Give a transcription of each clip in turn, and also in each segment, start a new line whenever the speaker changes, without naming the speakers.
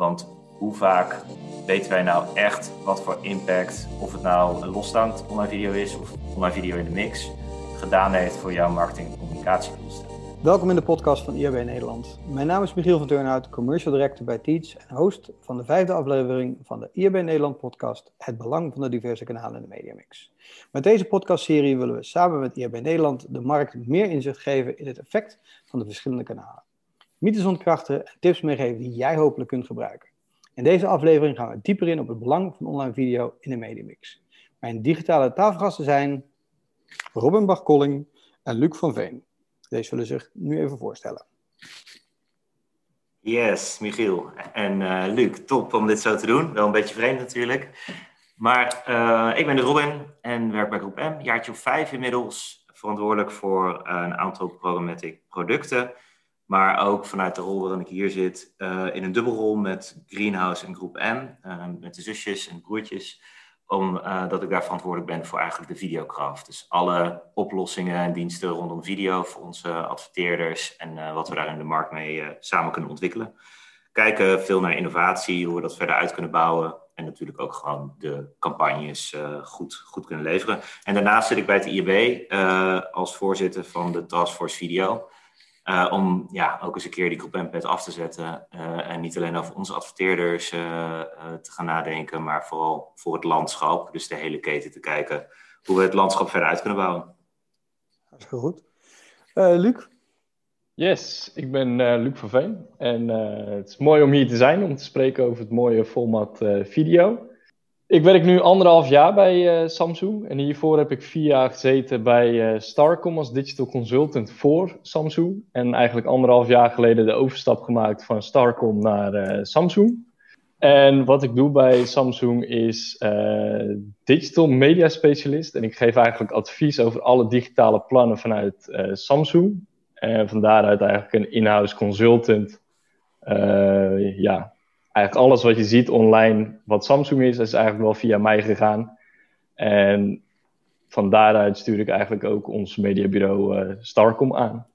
Want hoe vaak weten wij nou echt wat voor impact, of het nou een losstaand online video is of online video in de mix, gedaan heeft voor jouw marketing- en communicatiekosten?
Welkom in de podcast van IRB Nederland. Mijn naam is Michiel van Turnhout, Commercial Director bij Teach en host van de vijfde aflevering van de IRB Nederland podcast Het Belang van de diverse kanalen in de mediamix. Met deze podcastserie willen we samen met IRB Nederland de markt meer inzicht geven in het effect van de verschillende kanalen. Mythes ontkrachten en tips meegeven die jij hopelijk kunt gebruiken. In deze aflevering gaan we dieper in op het belang van online video in de mediamix. Mijn digitale tafelgasten zijn Robin Bach-Kolling en Luc van Veen. Deze zullen zich nu even voorstellen.
Yes, Michiel en uh, Luc, top om dit zo te doen. Wel een beetje vreemd natuurlijk. Maar uh, ik ben de Robin en werk bij Groep M, jaartje of vijf inmiddels. Verantwoordelijk voor uh, een aantal programmatic producten. Maar ook vanuit de rol waarin ik hier zit, in een dubbelrol met Greenhouse en Groep M. met de zusjes en broertjes omdat uh, ik daar verantwoordelijk ben voor eigenlijk de videocraft. Dus alle oplossingen en diensten rondom video voor onze adverteerders en wat we daar in de markt mee samen kunnen ontwikkelen. Kijken veel naar innovatie, hoe we dat verder uit kunnen bouwen en natuurlijk ook gewoon de campagnes goed, goed kunnen leveren. En daarnaast zit ik bij het IEB als voorzitter van de Taskforce Video. Uh, om ja, ook eens een keer die groep MPET af te zetten. Uh, en niet alleen over onze adverteerders uh, te gaan nadenken, maar vooral voor het landschap. Dus de hele keten te kijken hoe we het landschap verder uit kunnen bouwen.
Dat is goed. Luc?
Yes, ik ben Luc van Veen. En het is mooi om hier te zijn, om te spreken over het mooie format video. Ik werk nu anderhalf jaar bij uh, Samsung. En hiervoor heb ik vier jaar gezeten bij uh, Starcom als digital consultant voor Samsung. En eigenlijk anderhalf jaar geleden de overstap gemaakt van Starcom naar uh, Samsung. En wat ik doe bij Samsung is digital media specialist. En ik geef eigenlijk advies over alle digitale plannen vanuit Samsung. En van daaruit eigenlijk een in-house consultant. ja, eigenlijk alles wat je ziet online, wat Samsung is, is eigenlijk wel via mij gegaan. En van daaruit stuur ik eigenlijk ook ons mediabureau uh, Starcom aan.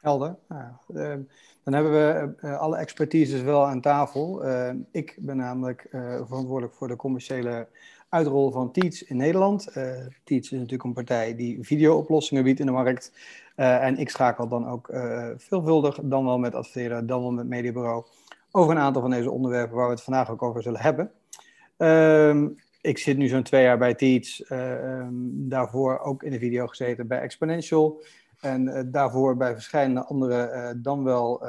Helder. Nou, uh, dan hebben we uh, alle expertises wel aan tafel. ik ben namelijk verantwoordelijk voor de commerciële uitrol van Teach in Nederland. Teach is natuurlijk een partij die videooplossingen biedt in de markt. en ik schakel dan ook veelvuldig, dan wel met adverteren, dan wel met mediabureau over een aantal van deze onderwerpen waar we het vandaag ook over zullen hebben. Um, ik zit nu zo'n twee jaar bij Teach, uh, daarvoor ook in de video gezeten bij Exponential. En uh, daarvoor bij verschillende andere, uh, dan wel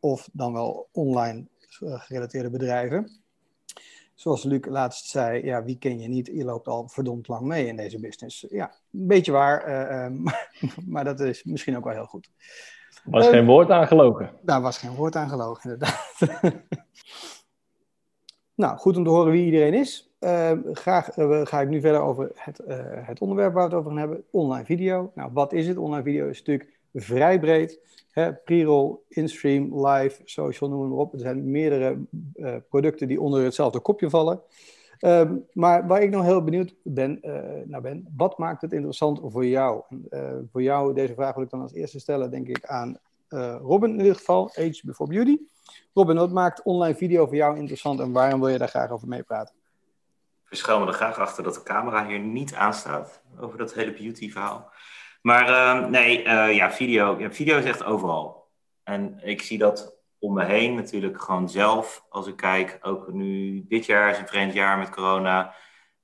of dan wel online gerelateerde bedrijven. Zoals Luc laatst zei, ja, wie ken je niet? Je loopt al verdomd lang mee in deze business. Ja, een beetje waar, maar, maar dat is misschien ook wel heel goed.
Was geen woord aan gelogen.
Daar was geen woord aan gelogen, inderdaad. nou, goed om te horen wie iedereen is. Uh, graag uh, ga ik nu verder over het, uh, het, onderwerp waar we het over gaan hebben. Online video. Nou, wat is het? Online video is natuurlijk vrij breed. Pre-roll, in-stream, live, social, noem maar op. Er zijn meerdere producten die onder hetzelfde kopje vallen. Um, maar waar ik nog heel benieuwd ben, uh, naar ben, wat maakt het interessant voor jou? Uh, voor jou, deze vraag wil ik dan als eerste stellen, denk ik, aan uh, Robin in dit geval, Age Before Beauty. Robin, wat maakt online video voor jou interessant en waarom wil je daar graag over meepraten?
Ik schuil me er graag achter dat de camera hier niet aanstaat, over dat hele beauty verhaal. Maar ehm, nee, ja, video, ja, video is echt overal. En ik zie dat om me heen natuurlijk gewoon zelf. Als ik kijk, ook nu dit jaar is een vreemd jaar met corona.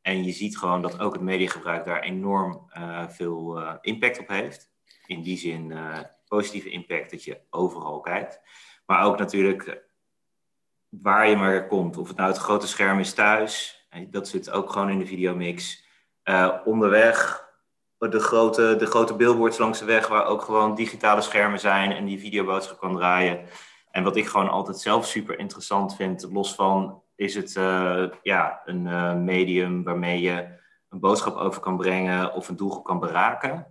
En je ziet gewoon dat ook het mediagebruik daar enorm uh, veel uh, impact op heeft. In die zin uh, positieve impact dat je overal kijkt. Maar ook natuurlijk waar je maar komt. Of het nou het grote scherm is thuis. Dat zit ook gewoon in de videomix. onderweg de grote, de grote billboards langs de weg waar ook gewoon digitale schermen zijn en die videoboodschap kan draaien. En wat ik gewoon altijd zelf super interessant vind, los van is het uh, ja, een uh, medium waarmee je een boodschap over kan brengen of een doelgroep kan beraken.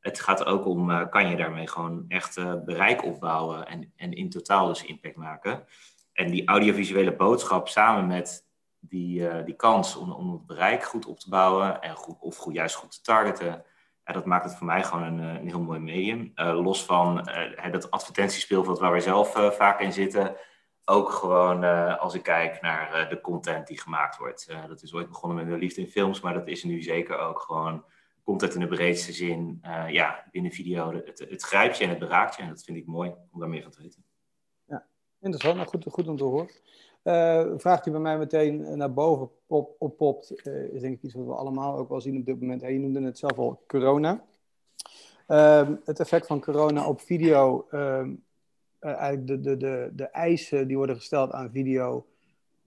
Het gaat ook om, uh, kan je daarmee gewoon echt bereik opbouwen en, en in totaal dus impact maken. En die audiovisuele boodschap samen met die, die kans om, om het bereik goed op te bouwen en goed, of goed, juist goed te targeten, ja, dat maakt het voor mij gewoon een, een heel mooi medium. Uh, los van uh, dat advertentiespeelveld waar wij zelf vaak in zitten, ook gewoon als ik kijk naar de content die gemaakt wordt. dat is ooit begonnen met mijn liefde in films, maar dat is nu zeker ook gewoon content in de breedste zin. ja, binnen video. Het, het grijpt je en het beraakt je en dat vind ik mooi om daar meer van te weten.
Ja, interessant. Nou, goed, goed om te horen. Uh, vraag die bij mij meteen naar boven pop, oppopt, uh, is denk ik iets wat we allemaal ook wel zien op dit moment. Je noemde het zelf al corona. Uh, het effect van corona op video, ehm, eh, eigenlijk de, de, de, de eisen die worden gesteld aan video,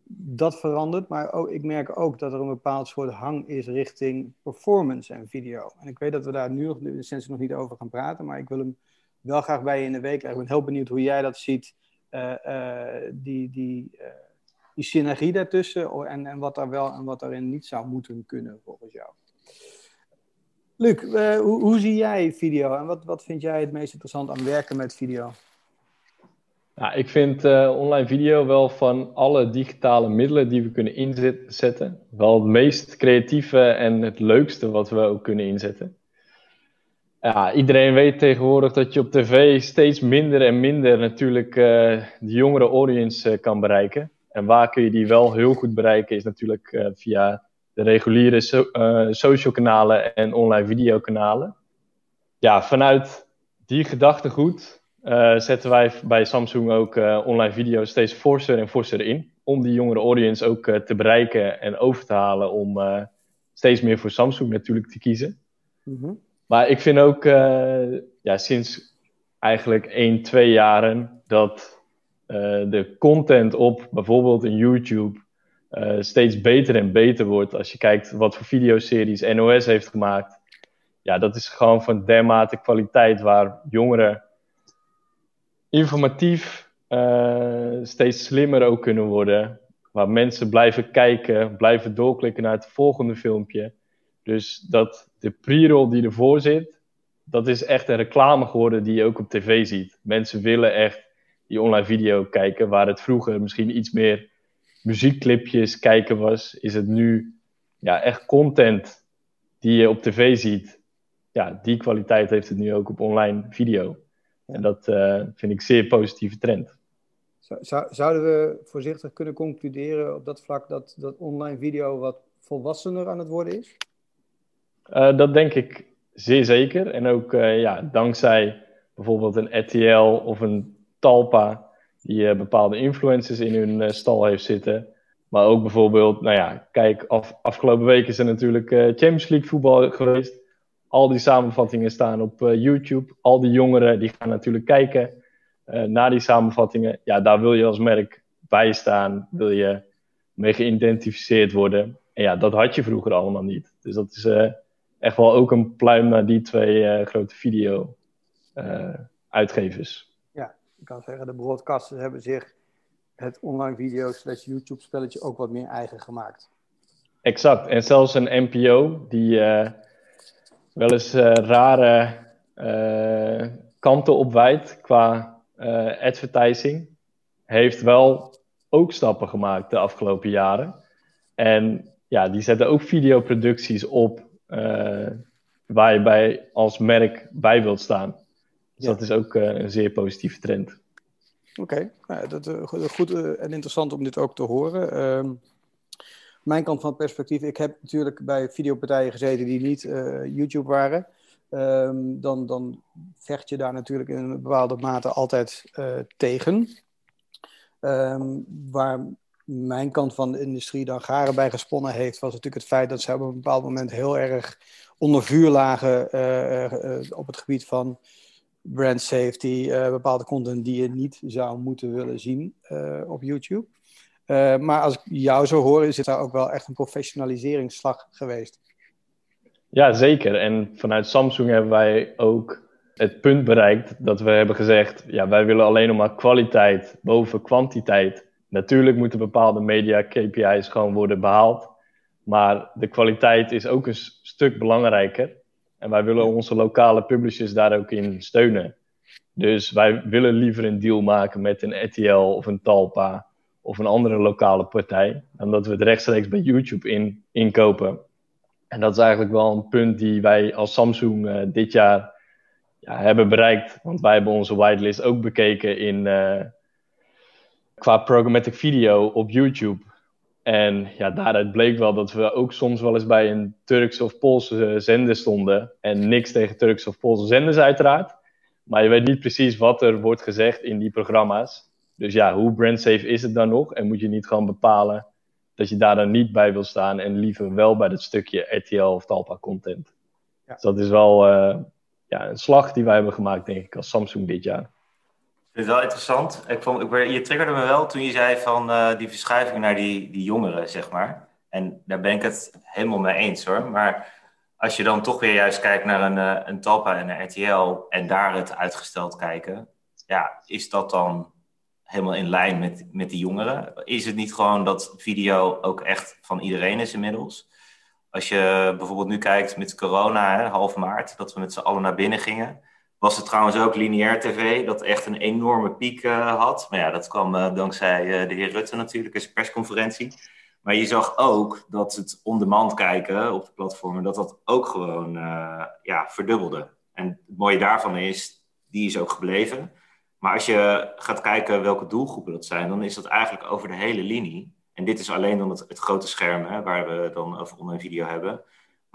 dat verandert. Maar ook, ik merk ook dat er een bepaald soort hang is richting performance en video. En ik weet dat we daar nu nog, de sensie nog niet over gaan praten, maar ik wil hem wel graag bij je in de week leggen. Ik ben heel benieuwd hoe jij dat ziet, die... die die synergie daartussen en, en wat daar wel en wat daarin niet zou moeten kunnen volgens jou. Luc, uh, hoe, hoe, zie jij video en wat, wat vind jij het meest interessant aan werken met video?
Nou, ik vind uh, online video wel van alle digitale middelen die we kunnen inzetten, wel het meest creatieve en het leukste wat we ook kunnen inzetten. Ja, iedereen weet tegenwoordig dat je op tv steeds minder en minder natuurlijk uh, de jongere audience kan bereiken. En waar kun je die wel heel goed bereiken, is natuurlijk uh, via de reguliere so uh, social kanalen en online videokanalen. Ja, vanuit die gedachtegoed uh, zetten wij bij Samsung ook online video steeds forser en forser in. Om die jongere audience ook te bereiken en over te halen om steeds meer voor Samsung natuurlijk te kiezen. Mm -hmm. Maar ik vind ook ja, sinds eigenlijk 1, 2 jaren dat de content op bijvoorbeeld in YouTube uh, steeds beter en beter wordt. Als je kijkt wat voor videoseries NOS heeft gemaakt. Ja, dat is gewoon van dermate kwaliteit waar jongeren informatief uh, steeds slimmer ook kunnen worden. Waar mensen blijven kijken, blijven doorklikken naar het volgende filmpje. Dus dat de pre-roll die ervoor zit, dat is echt een reclame geworden die je ook op tv ziet. Mensen willen echt die online video kijken, waar het vroeger misschien iets meer muziekclipjes kijken was, is het nu ja, echt content die je op tv ziet. Ja, die kwaliteit heeft het nu ook op online video. En dat uh, vind ik zeer positieve trend.
Zou, zouden we voorzichtig kunnen concluderen op dat vlak dat, dat online video wat volwassener aan het worden is?
Uh, dat denk ik zeer zeker. En ook uh, ja, dankzij bijvoorbeeld een RTL of een Talpa, die uh, bepaalde influencers in hun uh, stal heeft zitten. Maar ook bijvoorbeeld, nou ja, kijk, af, afgelopen week is er natuurlijk uh, Champions League voetbal geweest. Al die samenvattingen staan op YouTube. Al die jongeren die gaan natuurlijk kijken naar die samenvattingen. Ja, daar wil je als merk bij staan. Wil je mee geïdentificeerd worden. En ja, dat had je vroeger allemaal niet. Dus dat is echt wel ook een pluim naar die twee grote video-uitgevers
ik kan zeggen, de broadcasters hebben zich het online video slash YouTube spelletje ook wat meer eigen gemaakt.
Exact. En zelfs een NPO die uh, wel eens uh, rare uh, kanten opwijdt qua advertising, heeft wel ook stappen gemaakt de afgelopen jaren. En ja, die zetten ook videoproducties op waar je bij als merk bij wilt staan. Dus dat is ook uh, een zeer positieve trend.
Oké, nou, dat uh, goed uh, en interessant om dit ook te horen. Ehm, mijn kant van het perspectief, ik heb natuurlijk bij videopartijen gezeten die niet YouTube waren. Um, dan, dan vecht je daar natuurlijk in een bepaalde mate altijd tegen. Um, waar mijn kant van de industrie dan garen bij gesponnen heeft, was natuurlijk het feit dat ze op een bepaald moment heel erg onder vuur lagen op het gebied van brand safety, uh, bepaalde content die je niet zou moeten willen zien uh, op YouTube. Uh, maar als ik jou zo hoor, is het daar ook wel echt een professionaliseringsslag geweest.
Ja, zeker. En vanuit Samsung hebben wij ook het punt bereikt dat we hebben gezegd: ja, wij willen alleen nog maar kwaliteit boven kwantiteit. Natuurlijk moeten bepaalde media KPI's gewoon worden behaald. Maar de kwaliteit is ook een stuk belangrijker. En wij willen onze lokale publishers daar ook in steunen. Dus wij willen liever een deal maken met een RTL of een Talpa of een andere lokale partij, dan dat we het rechtstreeks bij YouTube in, inkopen. En dat is eigenlijk wel een punt die wij als Samsung uh, dit jaar ja, hebben bereikt. Want wij hebben onze whitelist ook bekeken in, uh, qua programmatic video op YouTube. En ja, daaruit bleek wel dat we ook soms wel eens bij een Turkse of Poolse zender stonden. En niks tegen Turkse of Poolse zenders uiteraard. Maar je weet niet precies wat er wordt gezegd in die programma's. Dus ja, hoe brandsafe is het dan nog? En moet je niet gewoon bepalen dat je daar dan niet bij wil staan en liever wel bij dat stukje RTL of Talpa content. Ja. Dus dat is wel uh, ja, een slag die wij hebben gemaakt, denk ik, als Samsung dit jaar.
Het is wel interessant. Ik vond, ik, je triggerde me wel toen je zei van uh, die verschuiving naar die, die jongeren, zeg maar. En daar ben ik het helemaal mee eens hoor. Maar als je dan toch weer juist kijkt naar een, uh, een Talpa en een RTL en daar het uitgesteld kijken, ja, is dat dan helemaal in lijn met, met die jongeren? Is het niet gewoon dat video ook echt van iedereen is inmiddels? Als je bijvoorbeeld nu kijkt met corona, hè, half maart, dat we met z'n allen naar binnen gingen. Was het trouwens ook lineair tv, dat echt een enorme piek uh, had. Maar ja, dat kwam uh, dankzij uh, de heer Rutte natuurlijk, in zijn persconferentie. Maar je zag ook dat het on-demand kijken op de platformen, dat dat ook gewoon ja, verdubbelde. En het mooie daarvan is, die is ook gebleven. Maar als je gaat kijken welke doelgroepen dat zijn, dan is dat eigenlijk over de hele linie. En dit is alleen dan het, het grote scherm, hè, waar we dan over online video hebben.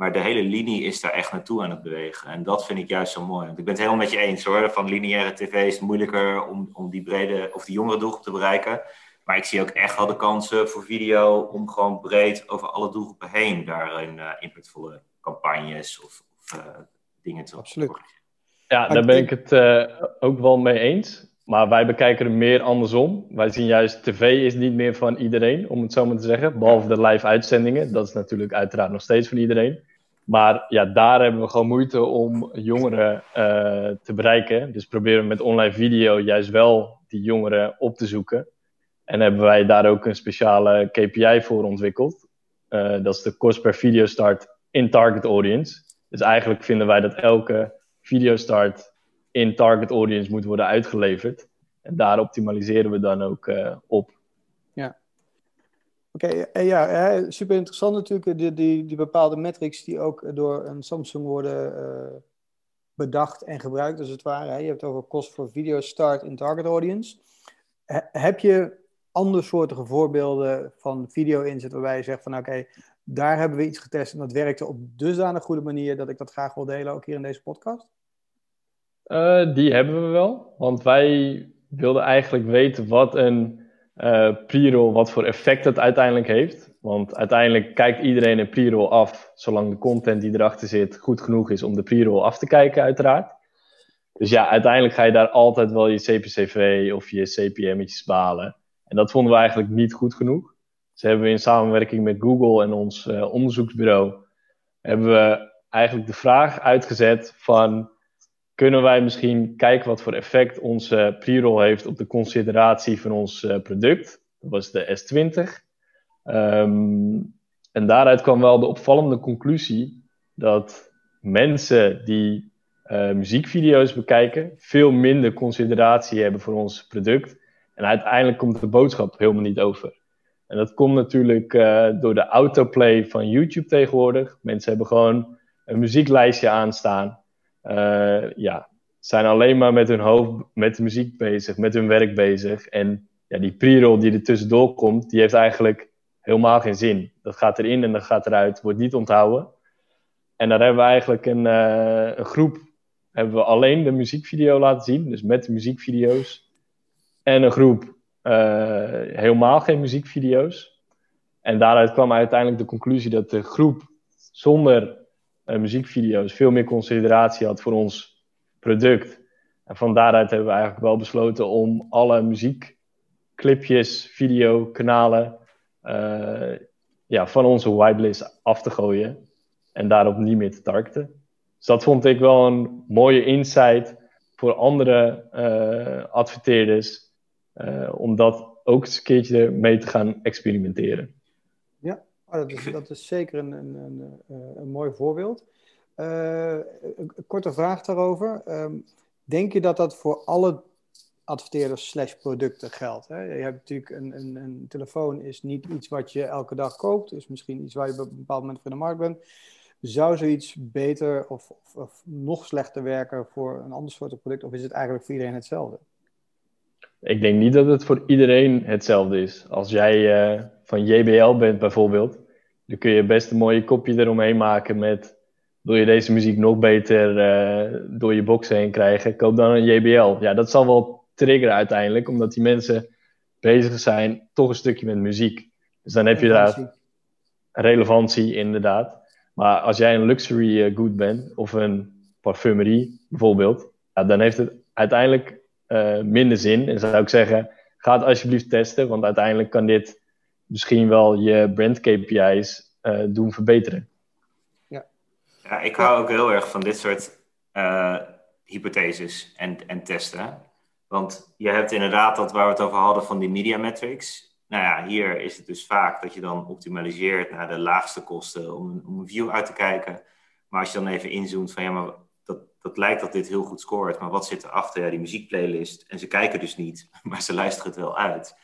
Maar de hele linie is daar echt naartoe aan het bewegen. En dat vind ik juist zo mooi. Want ik ben het helemaal met je eens hoor. Van lineaire tv is het moeilijker om, om die brede of die jongere doelgroep te bereiken. Maar ik zie ook echt wel de kansen voor video om gewoon breed over alle doelgroepen heen daarin uh, impactvolle campagnes of, of uh, dingen te
Absoluut.
Ja, daar ben ik het uh, ook wel mee eens. Maar wij bekijken er meer andersom. Wij zien juist, tv is niet meer van iedereen, om het zo maar te zeggen. Behalve de live uitzendingen. Dat is natuurlijk uiteraard nog steeds van iedereen. Maar ja, daar hebben we gewoon moeite om jongeren uh, te bereiken. Dus proberen we met online video juist wel die jongeren op te zoeken. En hebben wij daar ook een speciale KPI voor ontwikkeld. Uh, dat is de kost per video start in target audience. Dus eigenlijk vinden wij dat elke video start in target audience moet worden uitgeleverd. En daar optimaliseren we dan ook uh, op.
Ja. Oké, okay, ja, super interessant natuurlijk, die, die, die bepaalde metrics die ook door een Samsung worden uh, bedacht en gebruikt, als het ware. Je hebt het over kost voor video start in target audience. He, heb je andersoortige voorbeelden van video inzet waarbij je zegt van oké, daar hebben we iets getest en dat werkte op dusdanig goede manier dat ik dat graag wil delen, ook hier in deze podcast?
Die hebben we wel, want wij wilden eigenlijk weten wat een uh, pre-roll, wat voor effect het uiteindelijk heeft. Want uiteindelijk kijkt iedereen een pre-roll af, zolang de content die erachter zit goed genoeg is om de pre-roll af te kijken, uiteraard. Dus ja, uiteindelijk ga je daar altijd wel je CPCV of je CPM'tjes balen. En dat vonden we eigenlijk niet goed genoeg. Dus hebben we in samenwerking met Google en ons uh, onderzoeksbureau, hebben we eigenlijk de vraag uitgezet van kunnen wij misschien kijken wat voor effect onze pre-roll heeft op de consideratie van ons uh, product. Dat was de S20. Um, en daaruit kwam wel de opvallende conclusie dat mensen die uh, muziekvideo's bekijken veel minder consideratie hebben voor ons product. En uiteindelijk komt de boodschap helemaal niet over. En dat komt natuurlijk uh, door de autoplay van YouTube tegenwoordig. Mensen hebben gewoon een muzieklijstje aanstaan. Uh, ja, zijn alleen maar met hun hoofd, met de muziek bezig, met hun werk bezig. En ja, die pre-roll die er tussendoor komt, die heeft eigenlijk helemaal geen zin. Dat gaat erin en dat gaat eruit, wordt niet onthouden. En daar hebben we eigenlijk een, een groep, hebben we alleen de muziekvideo laten zien, dus met de muziekvideo's. En een groep uh, helemaal geen muziekvideo's. En daaruit kwam uiteindelijk de conclusie dat de groep zonder uh, muziekvideo's veel meer consideratie had voor ons product. En van daaruit hebben we eigenlijk wel besloten om alle muziekclipjes, videokanalen uh, ja, van onze whitelist af te gooien. En daarop niet meer te targeten. Dus dat vond ik wel een mooie insight voor andere uh, adverteerders. Om dat ook eens een keertje mee te gaan experimenteren.
Ja, oh, dat, is, dat is zeker een, een, een, een mooi voorbeeld. Uh, een korte vraag daarover. Um, denk je dat dat voor alle adverteerders slash producten geldt? Hè? Je hebt natuurlijk een, een, een, telefoon is niet iets wat je elke dag koopt. is misschien iets waar je op een bepaald moment voor de markt bent. Zou zoiets beter of, of, of nog slechter werken voor een ander soort product? Of is het eigenlijk voor iedereen hetzelfde?
ik denk niet dat het voor iedereen hetzelfde is. Als jij uh, van JBL bent bijvoorbeeld, dan kun je best een mooie kopje eromheen maken met wil je deze muziek nog beter uh, door je box heen krijgen, koop dan een JBL. Ja, dat zal wel triggeren uiteindelijk, omdat die mensen bezig zijn toch een stukje met muziek. Dus dan heb je daar relevantie inderdaad. Maar als jij een luxury uh, good bent, of een parfumerie bijvoorbeeld, ja, dan heeft het uiteindelijk uh, minder zin. En zou ik zeggen, ga het alsjeblieft testen, want uiteindelijk kan dit misschien wel je brand KPI's uh, doen verbeteren.
Ja. ja, ik hou ook heel erg van dit soort hypotheses en, en testen. Want je hebt inderdaad dat waar we het over hadden van die media metrics. Nou ja, hier is het dus vaak dat je dan optimaliseert naar de laagste kosten om een, om een view uit te kijken. Maar als je dan even inzoomt van ja, maar dat, dat lijkt dat dit heel goed scoort, maar wat zit erachter? Ja, die muziekplaylist. En ze kijken dus niet, maar ze luisteren het wel uit.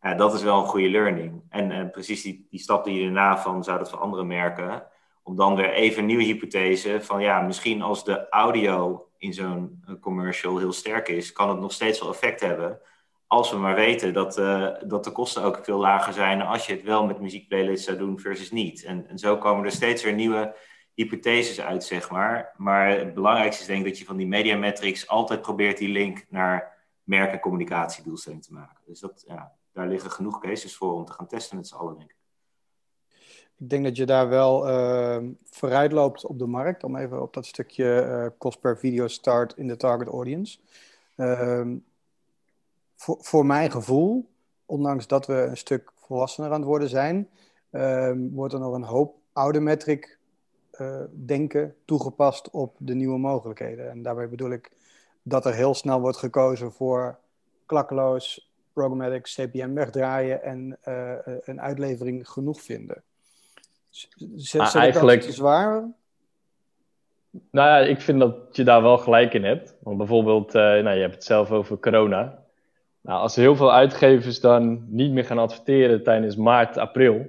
Ja, dat is wel een goede learning. En, en precies die, die stap die je erna van zou dat voor andere merken. Om dan weer even een nieuwe hypothese van ja, misschien als de audio in zo'n eh, commercial heel sterk is, kan het nog steeds wel effect hebben. Als we maar weten dat, uh, dat de kosten ook veel lager zijn als je het wel met muziekplaylists zou doen versus niet. En, en zo komen er steeds weer nieuwe hypotheses uit, zeg maar. Maar het belangrijkste is denk ik dat je van die media metrics altijd probeert die link naar merk- en communicatiedoelstelling te maken. Dus dat, ja, daar liggen genoeg cases voor om te gaan testen met z'n allen, denk ik.
Ik denk dat je daar wel uh, vooruit loopt op de markt, om even op dat stukje uh, kost per video start in de target audience. Uh, voor, voor mijn gevoel, ondanks dat we een stuk volwassener aan het worden zijn, ehm, wordt er nog een hoop oude metric uh, denken toegepast op de nieuwe mogelijkheden. En daarbij bedoel ik dat er heel snel wordt gekozen voor klakkeloos programmatic CPM wegdraaien en uh, een uitlevering genoeg vinden.
Zet eigenlijk zwaar? Nou ja, ik vind dat je daar wel gelijk in hebt. Want bijvoorbeeld, uh, nou, je hebt het zelf over corona. Nou, als er heel veel uitgevers dan niet meer gaan adverteren tijdens maart, april,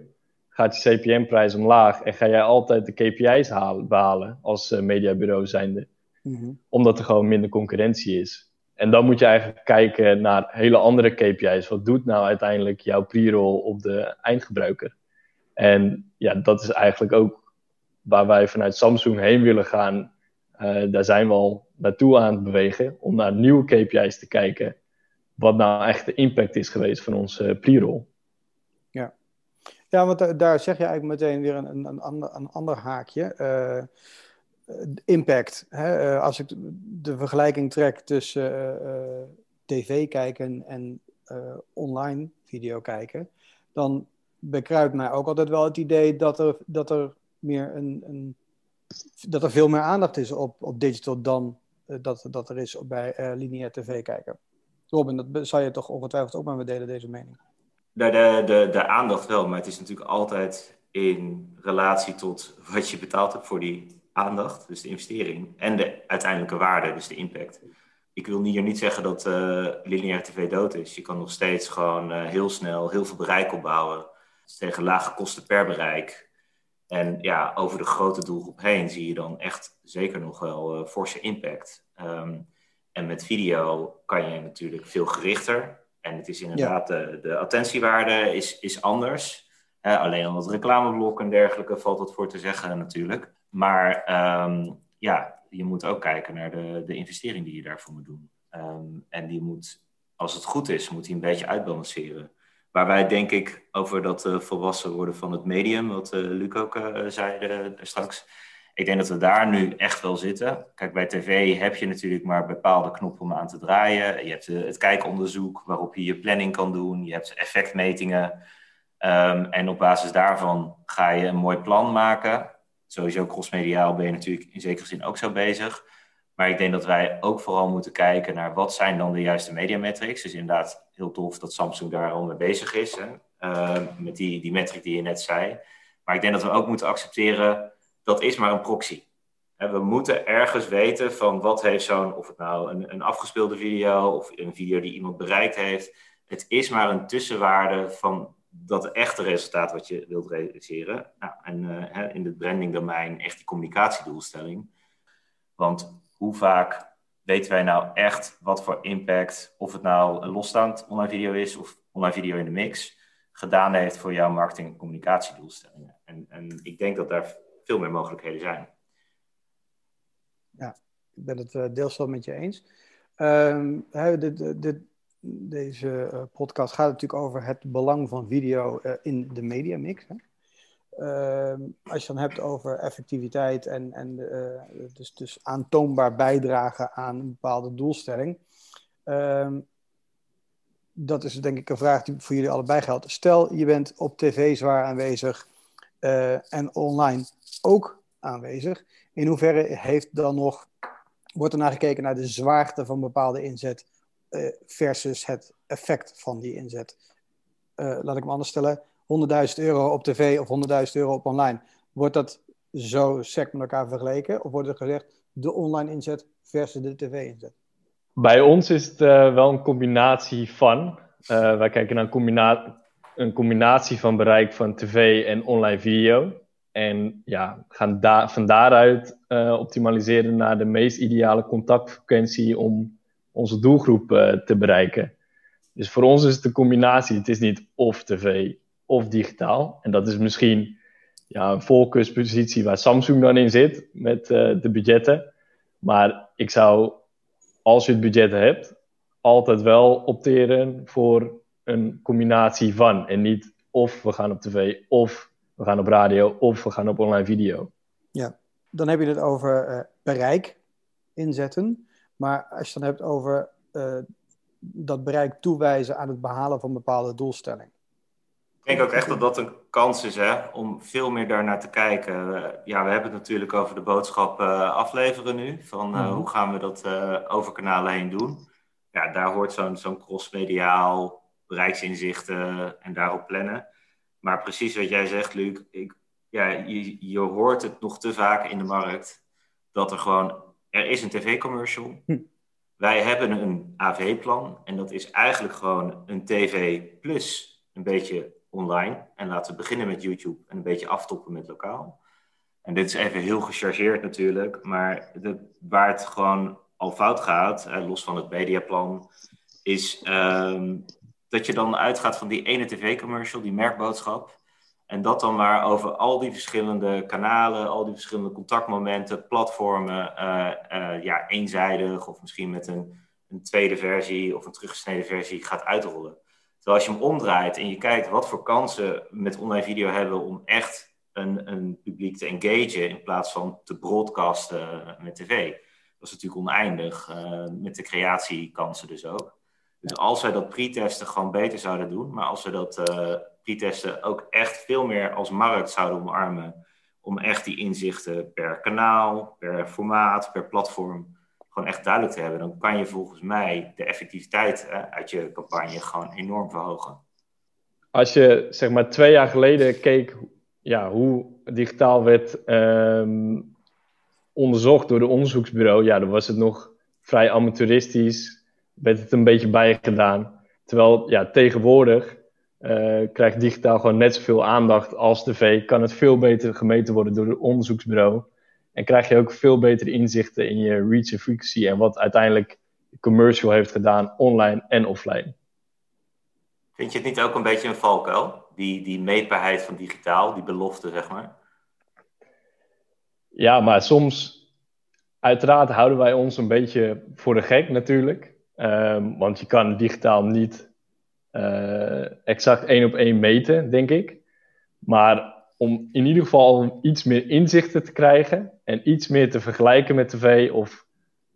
gaat je CPM-prijs omlaag en ga jij altijd de KPI's halen, behalen als uh, mediabureau zijnde. Mm Omdat er gewoon minder concurrentie is. En dan moet je eigenlijk kijken naar hele andere KPI's. Wat doet nou uiteindelijk jouw pre-roll op de eindgebruiker? En ja, dat is eigenlijk ook waar wij vanuit Samsung heen willen gaan. Uh, daar zijn we al naartoe aan het bewegen om naar nieuwe KPI's te kijken. Wat nou echt de impact is geweest van onze pre-roll.
Ja. ja, want daar zeg je eigenlijk meteen weer een, een, een, ander, een ander haakje. Uh, impact. Hè? Uh, als ik de vergelijking trek tussen tv kijken en online video kijken, dan bekruipt mij ook altijd wel het idee dat er, dat er, meer een, een dat er veel meer aandacht is op, op digital dan dat, dat er is bij uh, lineair tv kijken. Robin, dat zou je toch ongetwijfeld ook met me delen, deze mening?
De, de, de aandacht wel, maar het is natuurlijk altijd in relatie tot wat je betaald hebt voor die aandacht, dus de investering, en de uiteindelijke waarde, dus de impact. Ik wil hier niet zeggen dat uh, lineair tv dood is. Je kan nog steeds gewoon heel snel heel veel bereik opbouwen tegen lage kosten per bereik. En ja, over de grote doelgroep heen zie je dan echt zeker nog wel uh, forse impact. Um, en met video kan je natuurlijk veel gerichter. En het is inderdaad, de, de attentiewaarde is, is anders. Uh, alleen al het reclameblok en dergelijke valt wat voor te zeggen natuurlijk. Maar um, ja, je moet ook kijken naar de, de investering die je daarvoor moet doen. Um, en die moet, als het goed is, moet die een beetje uitbalanceren. Waar wij denk ik over dat uh, volwassen worden van het medium, wat uh, Luc ook uh, zei straks. Ik denk dat we daar nu echt wel zitten. Kijk, bij tv heb je natuurlijk maar bepaalde knoppen om aan te draaien. Je hebt het kijkonderzoek waarop je je planning kan doen. Je hebt effectmetingen. Um, en op basis daarvan ga je een mooi plan maken. Sowieso crossmediaal ben je natuurlijk in zekere zin ook zo bezig. Maar ik denk dat wij ook vooral moeten kijken naar wat zijn dan de juiste mediametrics. Dus inderdaad heel tof dat Samsung daar al mee bezig is. Hè? Uh, met die, die metric die je net zei. Maar ik denk dat we ook moeten accepteren, dat is maar een proxy. We moeten ergens weten van wat heeft zo'n, of het nou een, een afgespeelde video of een video die iemand bereikt heeft. Het is maar een tussenwaarde van dat echte resultaat wat je wilt realiseren. Nou, en uh, in het branding domein echt die communicatiedoelstelling. Want hoe vaak weten wij nou echt wat voor impact, of het nou een losstaand online video is of online video in de mix, gedaan heeft voor jouw marketing- en communicatiedoelstellingen. En, en ik denk dat daar veel meer mogelijkheden zijn.
Ja, ik ben het uh, deels wel met je eens. Um, deze uh, podcast gaat natuurlijk over het belang van video uh, in de mediamix. Hè? Uh, als je dan hebt over effectiviteit en, en dus, dus aantoonbaar bijdragen aan een bepaalde doelstelling. Ehm, dat is denk ik een vraag die voor jullie allebei geldt. Stel, je bent op tv zwaar aanwezig en online ook aanwezig. In hoeverre heeft dan nog, wordt er naar gekeken naar de zwaarte van bepaalde inzet versus het effect van die inzet? Uh, laat ik hem anders stellen. 100.000 euro op tv of 100.000 euro op online. Wordt dat zo sec met elkaar vergeleken? Of wordt er gezegd de online inzet versus de tv-inzet?
Bij ons is het uh, wel een combinatie van. wij kijken naar een, een combinatie van bereik van tv en online video. En ja, gaan van daaruit optimaliseren naar de meest ideale contactfrequentie om onze doelgroep uh, te bereiken. Dus voor ons is het een combinatie. Het is niet of tv of digitaal. En dat is misschien ja, een voorkeurspositie waar Samsung dan in zit met uh, de budgetten. Maar ik zou, als je het budget hebt, altijd wel opteren voor een combinatie van. En niet of we gaan op tv of we gaan op radio of we gaan op online video.
Ja, dan heb je het over uh, bereik inzetten. Maar als je dan hebt over uh, dat bereik toewijzen aan het behalen van bepaalde doelstellingen.
Ik denk ook echt dat dat een kans is hè, om veel meer daarnaar te kijken. Uh, ja, we hebben het natuurlijk over de boodschap afleveren nu. Van mm -hmm. hoe gaan we dat over kanalen heen doen? Ja, daar hoort zo'n zo'n crossmediaal bereiksinzichten en daarop plannen. Maar precies wat jij zegt, Luc, ik, ja, je, je hoort het nog te vaak in de markt dat er gewoon, er is een tv-commercial. Hm. Wij hebben een AV-plan en dat is eigenlijk gewoon een tv plus een beetje online. En laten we beginnen met YouTube en een beetje aftoppen met lokaal. En dit is even heel gechargeerd natuurlijk, maar de, waar het gewoon al fout gaat, eh, los van het mediaplan, is um, dat je dan uitgaat van die ene tv-commercial, die merkboodschap. En dat dan maar over al die verschillende kanalen, al die verschillende contactmomenten, platformen, uh, uh, ja, eenzijdig of misschien met een, een tweede versie of een teruggesneden versie gaat uitrollen. Terwijl als je hem omdraait en je kijkt wat voor kansen met online video hebben om echt een, een publiek te engagen in plaats van te broadcasten met tv. Dat is natuurlijk oneindig, uh, met de creatiekansen dus ook. Dus als wij dat pre-testen gewoon beter zouden doen, maar als we dat pre-testen ook echt veel meer als markt zouden omarmen, om echt die inzichten per kanaal, per formaat, per platform gewoon echt duidelijk te hebben, dan kan je volgens mij de effectiviteit uit je campagne gewoon enorm verhogen.
Als je zeg maar twee jaar geleden keek ja, hoe digitaal werd um, onderzocht door de onderzoeksbureau, ja, dan was het nog vrij amateuristisch werd het een beetje bijgedaan. Terwijl ja, tegenwoordig uh, krijgt digitaal gewoon net zoveel aandacht als tv. Kan het veel beter gemeten worden door het onderzoeksbureau. En krijg je ook veel betere inzichten in je reach en frequency. En wat uiteindelijk de commercial heeft gedaan, online en offline.
Vind je het niet ook een beetje een valkuil? Die, die meetbaarheid van digitaal, die belofte, zeg maar.
Ja, maar soms, uiteraard houden wij ons een beetje voor de gek natuurlijk. Um, want je kan digitaal niet exact één op één meten, denk ik. Maar om in ieder geval iets meer inzichten te krijgen en iets meer te vergelijken met tv of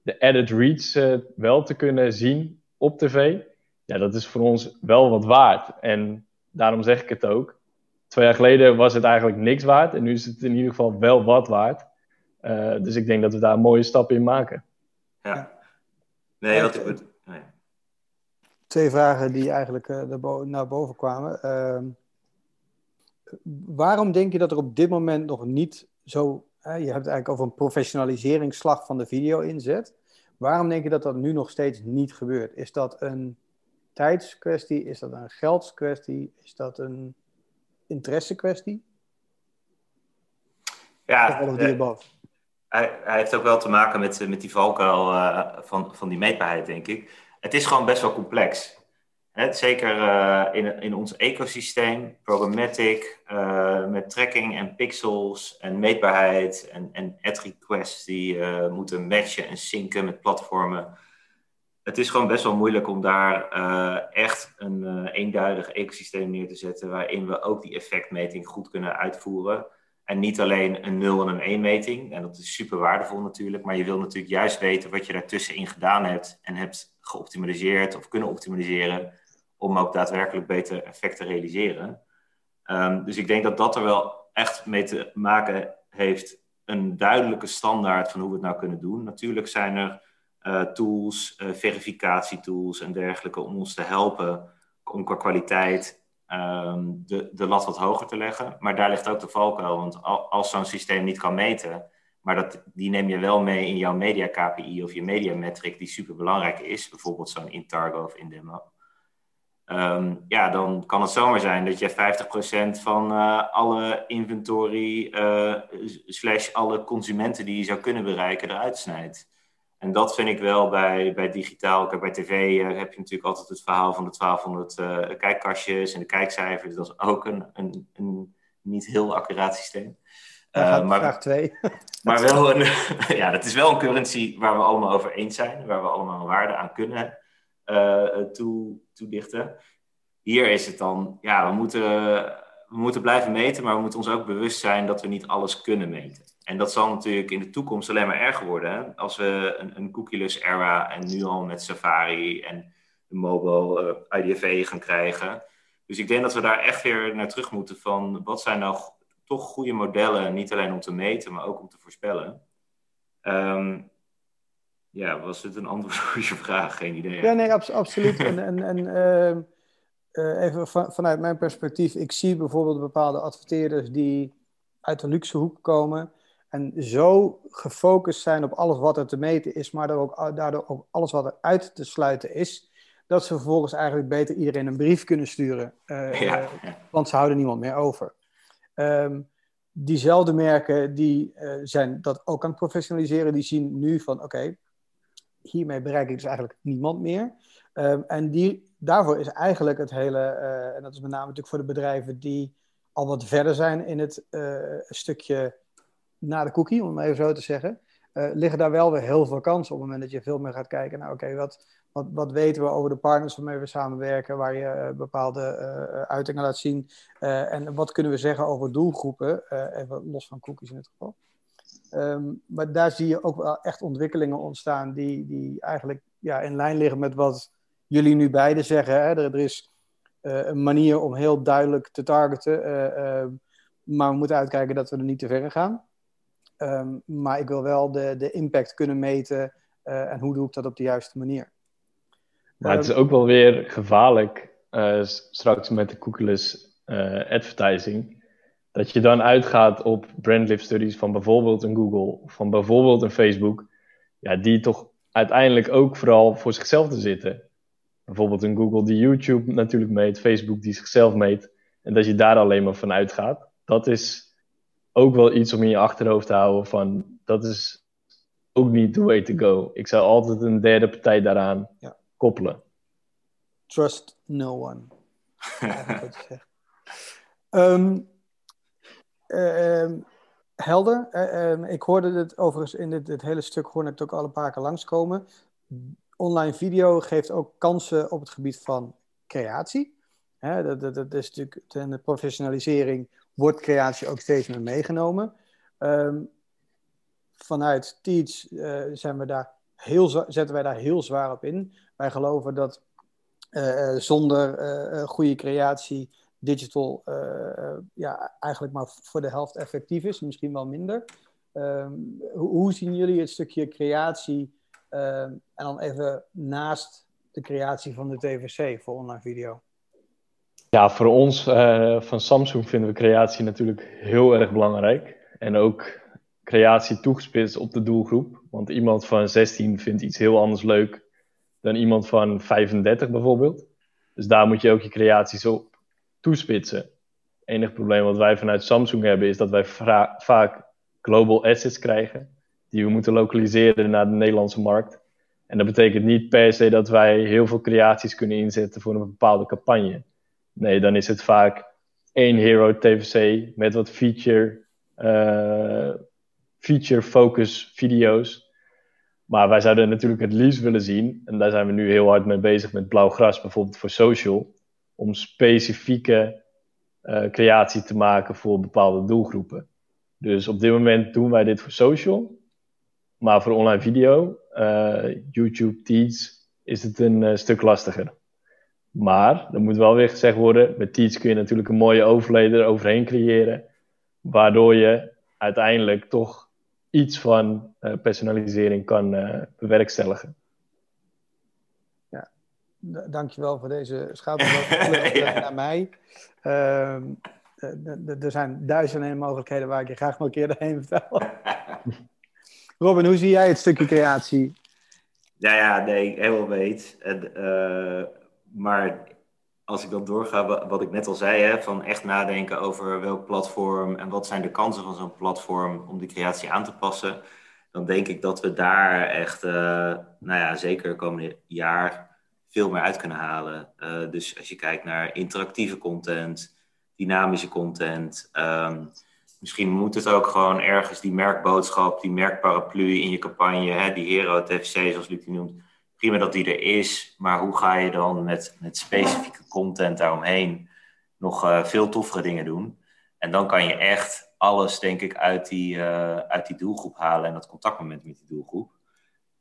de added reach uh, wel te kunnen zien op tv, ja, dat is voor ons wel wat waard. En daarom zeg ik het ook. Twee jaar geleden was het eigenlijk niks waard en nu is het in ieder geval wel wat waard. Uh, dus ik denk dat we daar een mooie stap in maken.
Ja. Nee, wat ik,
twee vragen die eigenlijk uh, naar boven kwamen. Uh, waarom denk je dat er op dit moment nog niet zo. je hebt het eigenlijk over een professionaliseringsslag van de video-inzet. Waarom denk je dat dat nu nog steeds niet gebeurt? Is dat een tijdskwestie? Is dat een geldskwestie? Is dat een interessekwestie?
Ja, uh, hij, hij, heeft ook wel te maken met, met die valkuil uh, van, van die meetbaarheid, denk ik. Het is gewoon best wel complex. Hè? Zeker uh, in, in ons ecosysteem, programmatic, uh, met tracking en pixels en meetbaarheid en, en ad requests die moeten matchen en synken met platformen. Het is gewoon best wel moeilijk om daar echt een eenduidig ecosysteem neer te zetten waarin we ook die effectmeting goed kunnen uitvoeren. En niet alleen een 0 en een 1 meting. En dat is super waardevol natuurlijk. Maar je wil natuurlijk juist weten wat je daartussenin gedaan hebt. En hebt geoptimaliseerd of kunnen optimaliseren. Om ook daadwerkelijk beter effect te realiseren. Um, dus ik denk dat dat er wel echt mee te maken heeft. Een duidelijke standaard van hoe we het nou kunnen doen. Natuurlijk zijn er uh, tools, uh, verificatietools en dergelijke om ons te helpen om qua kwaliteit Ehm, de, de lat wat hoger te leggen. Maar daar ligt ook de valkuil. Want als zo'n systeem niet kan meten, maar dat, die neem je wel mee in jouw media KPI of je media metric, die super belangrijk is, bijvoorbeeld zo'n Intargo of Indemo. Um, ja, dan kan het zomaar zijn dat je 50% van uh, alle inventory uh, slash alle consumenten die je zou kunnen bereiken eruit snijdt. En dat vind ik wel bij, bij digitaal. Bij tv uh, heb je natuurlijk altijd het verhaal van de 1200 uh, eh, kijkkastjes en de kijkcijfers. Dat is ook een, een, een niet heel accuraat systeem.
Uh, maar, vraag twee.
maar wel een, ja, dat is wel een currency waar we allemaal over eens zijn. Waar we allemaal een waarde aan kunnen toe, toedichten. Hier is het dan, ja, we moeten, we moeten blijven meten, maar we moeten ons ook bewust zijn dat we niet alles kunnen meten. En dat zal natuurlijk in de toekomst alleen maar erger worden. Hè? Als we een, een cookieless era en nu al met Safari en de mobile uh, IDFA gaan krijgen. Dus ik denk dat we daar echt weer naar terug moeten van wat zijn nou toch goede modellen, niet alleen om te meten, maar ook om te voorspellen. Um, ja, was het een antwoord op je vraag? Geen idee.
Ja, nee, absoluut. en en, en uh, even van, vanuit mijn perspectief, ik zie bijvoorbeeld bepaalde adverteerders die uit de luxe hoek komen en zo gefocust zijn op alles wat er te meten is, maar ook, daardoor ook alles wat er uit te sluiten is, dat ze vervolgens eigenlijk beter iedereen een brief kunnen sturen. Uh, ja, Want ze houden niemand meer over. Um, diezelfde merken die uh, zijn dat ook aan het professionaliseren, die zien nu van oké, hiermee bereik ik dus eigenlijk niemand meer. Um, en die, daarvoor is eigenlijk het hele, uh, en dat is met name natuurlijk voor de bedrijven die al wat verder zijn in het stukje na de cookie, om het maar even zo te zeggen, liggen daar wel weer heel veel kansen op het moment dat je veel meer gaat kijken naar, oké, wat, wat, wat weten we over de partners waarmee we samenwerken, waar je uh, bepaalde uh, uitingen laat zien, en wat kunnen we zeggen over doelgroepen, even los van cookies in dit geval. Um, maar daar zie je ook wel echt ontwikkelingen ontstaan die, die eigenlijk ja, in lijn liggen met wat jullie nu beiden zeggen. Hè? Er, is een manier om heel duidelijk te targeten, ehm, maar we moeten uitkijken dat we er niet te ver gaan. Um, maar ik wil wel de, de impact kunnen meten en hoe doe ik dat op de juiste manier.
Maar het is ook wel weer gevaarlijk uh, straks met de cookieless uh, advertising. Dat je dan uitgaat op brandlift studies van bijvoorbeeld een Google, van bijvoorbeeld een Facebook. Ja, die toch uiteindelijk ook vooral voor zichzelf te zitten. Bijvoorbeeld een Google die YouTube natuurlijk meet, Facebook die zichzelf meet. En dat je daar alleen maar van uitgaat. Dat is ook wel iets om in je achterhoofd te houden van dat is ook niet the way to go. Ik zou altijd een derde partij daaraan ja. Koppelen.
Trust no one. um, uh, helder. Uh, ik hoorde het overigens in dit, dit, hele stuk hoorde ik het ook al een paar keer langskomen. Online video geeft ook kansen op het gebied van creatie. Hè, dat, dat, dat, is natuurlijk de professionalisering wordt creatie ook steeds meer meegenomen. Um, vanuit Teach uh, zijn we daar heel, zetten wij daar heel zwaar op in. Wij geloven dat uh, zonder uh, goede creatie digital ja, eigenlijk maar voor de helft effectief is, misschien wel minder. Um, hoe, hoe, zien jullie het stukje creatie ehm, en dan even naast de creatie van de TVC voor online video?
Ja, voor ons van Samsung vinden we creatie natuurlijk heel erg belangrijk. En ook creatie toegespitst op de doelgroep. Want iemand van 16 vindt iets heel anders leuk dan iemand van 35 bijvoorbeeld. Dus daar moet je ook je creaties op toespitsen. Het enige probleem wat wij vanuit Samsung hebben is dat wij vaak global assets krijgen. die we moeten lokaliseren naar de Nederlandse markt. En dat betekent niet per se dat wij heel veel creaties kunnen inzetten voor een bepaalde campagne. Nee, dan is het vaak één hero TVC met wat feature, uh, feature focus video's. Maar wij zouden natuurlijk het liefst willen zien, en daar zijn we nu heel hard mee bezig met blauw gras, bijvoorbeeld voor social, om specifieke uh, creatie te maken voor bepaalde doelgroepen. Dus op dit moment doen wij dit voor social, maar voor online video, uh, YouTube, Teach, is het een uh, stuk lastiger. Maar, er moet wel weer gezegd worden, met Teach kun je natuurlijk een mooie overleden overheen creëren, waardoor je uiteindelijk toch iets van uh, personalisering kan bewerkstelligen.
Ja, dankjewel voor deze schouderblad ja. naar mij. Ehm, er zijn duizenden mogelijkheden waar ik je graag nog een keer doorheen vertel. Robin, hoe zie jij het stukje creatie?
Ja, ja, nee, helemaal weet. En, uh, maar als ik dan doorga, wat ik net al zei, hè, van echt nadenken over welk platform en wat zijn de kansen van zo'n platform om die creatie aan te passen, dan denk ik dat we daar echt, uh, nou ja, zeker de komende jaar veel meer uit kunnen halen. Uh, dus als je kijkt naar interactieve content, dynamische content, um, Misschien moet het ook gewoon ergens die merkboodschap, die merkparaplu in je campagne, hè, die Hero TFC zoals Luc die noemt. Prima dat die er is, maar hoe ga je dan met, met specifieke content daaromheen nog uh, veel toffere dingen doen? En dan kan je echt alles, denk ik, uit die, uh, uit die doelgroep halen en dat contactmoment met die doelgroep.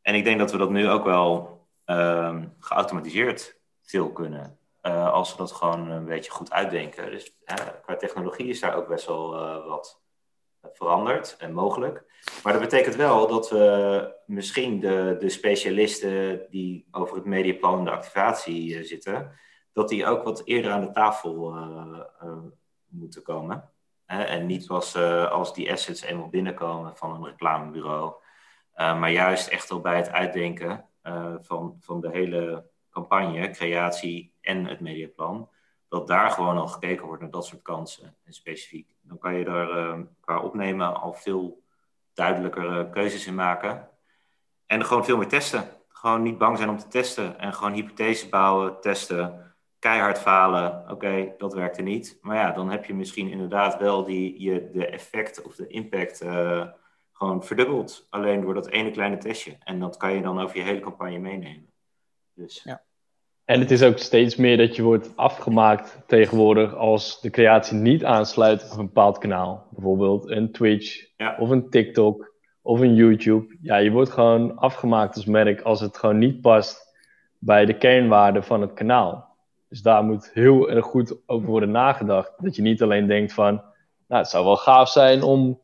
En ik denk dat we dat nu ook wel uh, geautomatiseerd veel kunnen. Uh, als we dat gewoon een beetje goed uitdenken. Dus qua technologie is daar ook best wel wat veranderd en mogelijk. Maar dat betekent wel dat we misschien de, de specialisten die over het mediaplan en de activatie zitten, dat die ook wat eerder aan de tafel moeten komen. en niet pas als die assets eenmaal binnenkomen van een reclamebureau. maar juist echt al bij het uitdenken van, van de hele campagne, creatie en het mediaplan, dat daar gewoon al gekeken wordt naar dat soort kansen en specifiek. Dan kan je daar uh, qua opnemen al veel duidelijkere keuzes in maken. En gewoon veel meer testen. Gewoon niet bang zijn om te testen. En gewoon hypothese bouwen, testen. Keihard falen. Oké, dat werkte niet. Maar ja, dan heb je misschien inderdaad wel die, je, de effect of de impact uh, gewoon verdubbeld. Alleen door dat ene kleine testje. En dat kan je dan over je hele campagne meenemen. Dus.
Ja.
En het is ook steeds meer dat je wordt afgemaakt tegenwoordig als de creatie niet aansluit op een bepaald kanaal. Bijvoorbeeld een Twitch
ja.
of een TikTok of een YouTube. Ja, je wordt gewoon afgemaakt als merk als het gewoon niet past bij de kernwaarden van het kanaal. Dus daar moet heel erg goed over worden nagedacht. Dat je niet alleen denkt van, nou het zou wel gaaf zijn om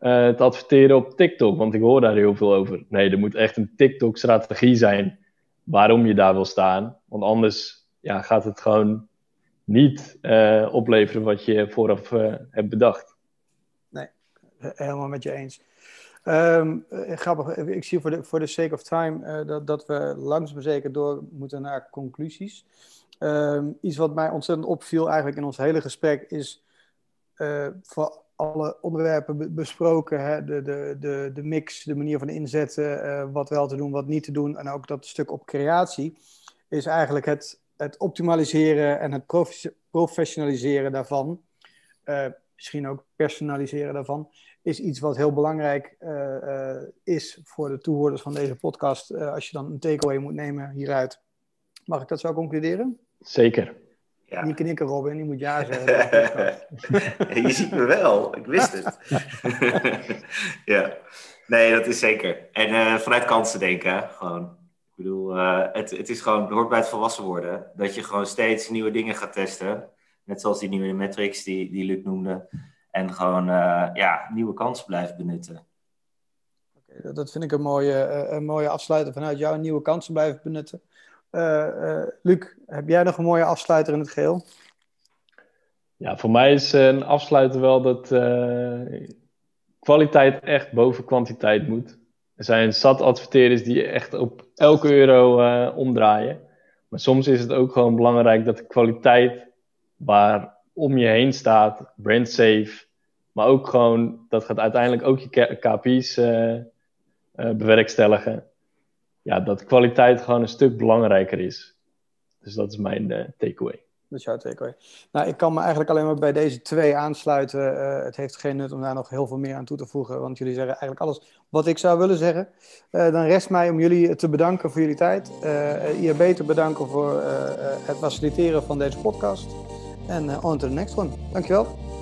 uh, te adverteren op TikTok, want ik hoor daar heel veel over. Nee, er moet echt een TikTok-strategie zijn waarom je daar wil staan. Want anders ja, gaat het gewoon niet uh, opleveren wat je vooraf uh, hebt bedacht.
Nee, helemaal met je eens. Um, ik zie voor de, voor sake of time dat, dat we langzaam zeker door moeten naar conclusies. Um, iets wat mij ontzettend opviel eigenlijk in ons hele gesprek is voor alle onderwerpen besproken. Hè? De, de, de, de mix, de manier van inzetten, uh, wat wel te doen, wat niet te doen. En ook dat stuk op creatie is eigenlijk het, het optimaliseren en het professionaliseren daarvan. Uh, misschien ook personaliseren daarvan. Is iets wat heel belangrijk uh, is voor de toehoorders van deze podcast. als je dan een takeaway moet nemen hieruit. Mag ik dat zo concluderen?
Zeker.
Ja. Die knikken, Robin, die moet ja zeggen.
je ziet me wel, ik wist het. ja, nee, dat is zeker. En uh, vanuit kansen denken, gewoon. Ik bedoel, uh, het, het, is gewoon, het hoort bij het volwassen worden. Dat je gewoon steeds nieuwe dingen gaat testen. Net zoals die nieuwe metrics die, die Luc noemde. En gewoon uh, ja, nieuwe kansen blijven benutten.
Okay, dat vind ik een mooie, een mooie afsluiter vanuit jou. Nieuwe kansen blijven benutten. Uh, uh, Luc, heb jij nog een mooie afsluiter in het geheel?
Ja, voor mij is een afsluiter wel dat kwaliteit echt boven kwantiteit moet. Er zijn zat adverteerders die echt op elke euro omdraaien. Maar soms is het ook gewoon belangrijk dat de kwaliteit waar om je heen staat, brand safe, maar ook gewoon, dat gaat uiteindelijk ook je KPI's bewerkstelligen, ja, dat kwaliteit gewoon een stuk belangrijker is. Dus dat is mijn takeaway.
Dat is jouw takeaway. Nou, ik kan me eigenlijk alleen maar bij deze twee aansluiten. Uh, het heeft geen nut om daar nog heel veel meer aan toe te voegen, want jullie zeggen eigenlijk alles wat ik zou willen zeggen. Uh, dan rest mij om jullie te bedanken voor jullie tijd. Uh, IAB te bedanken voor het faciliteren van deze podcast. En on to the next one. Dankjewel.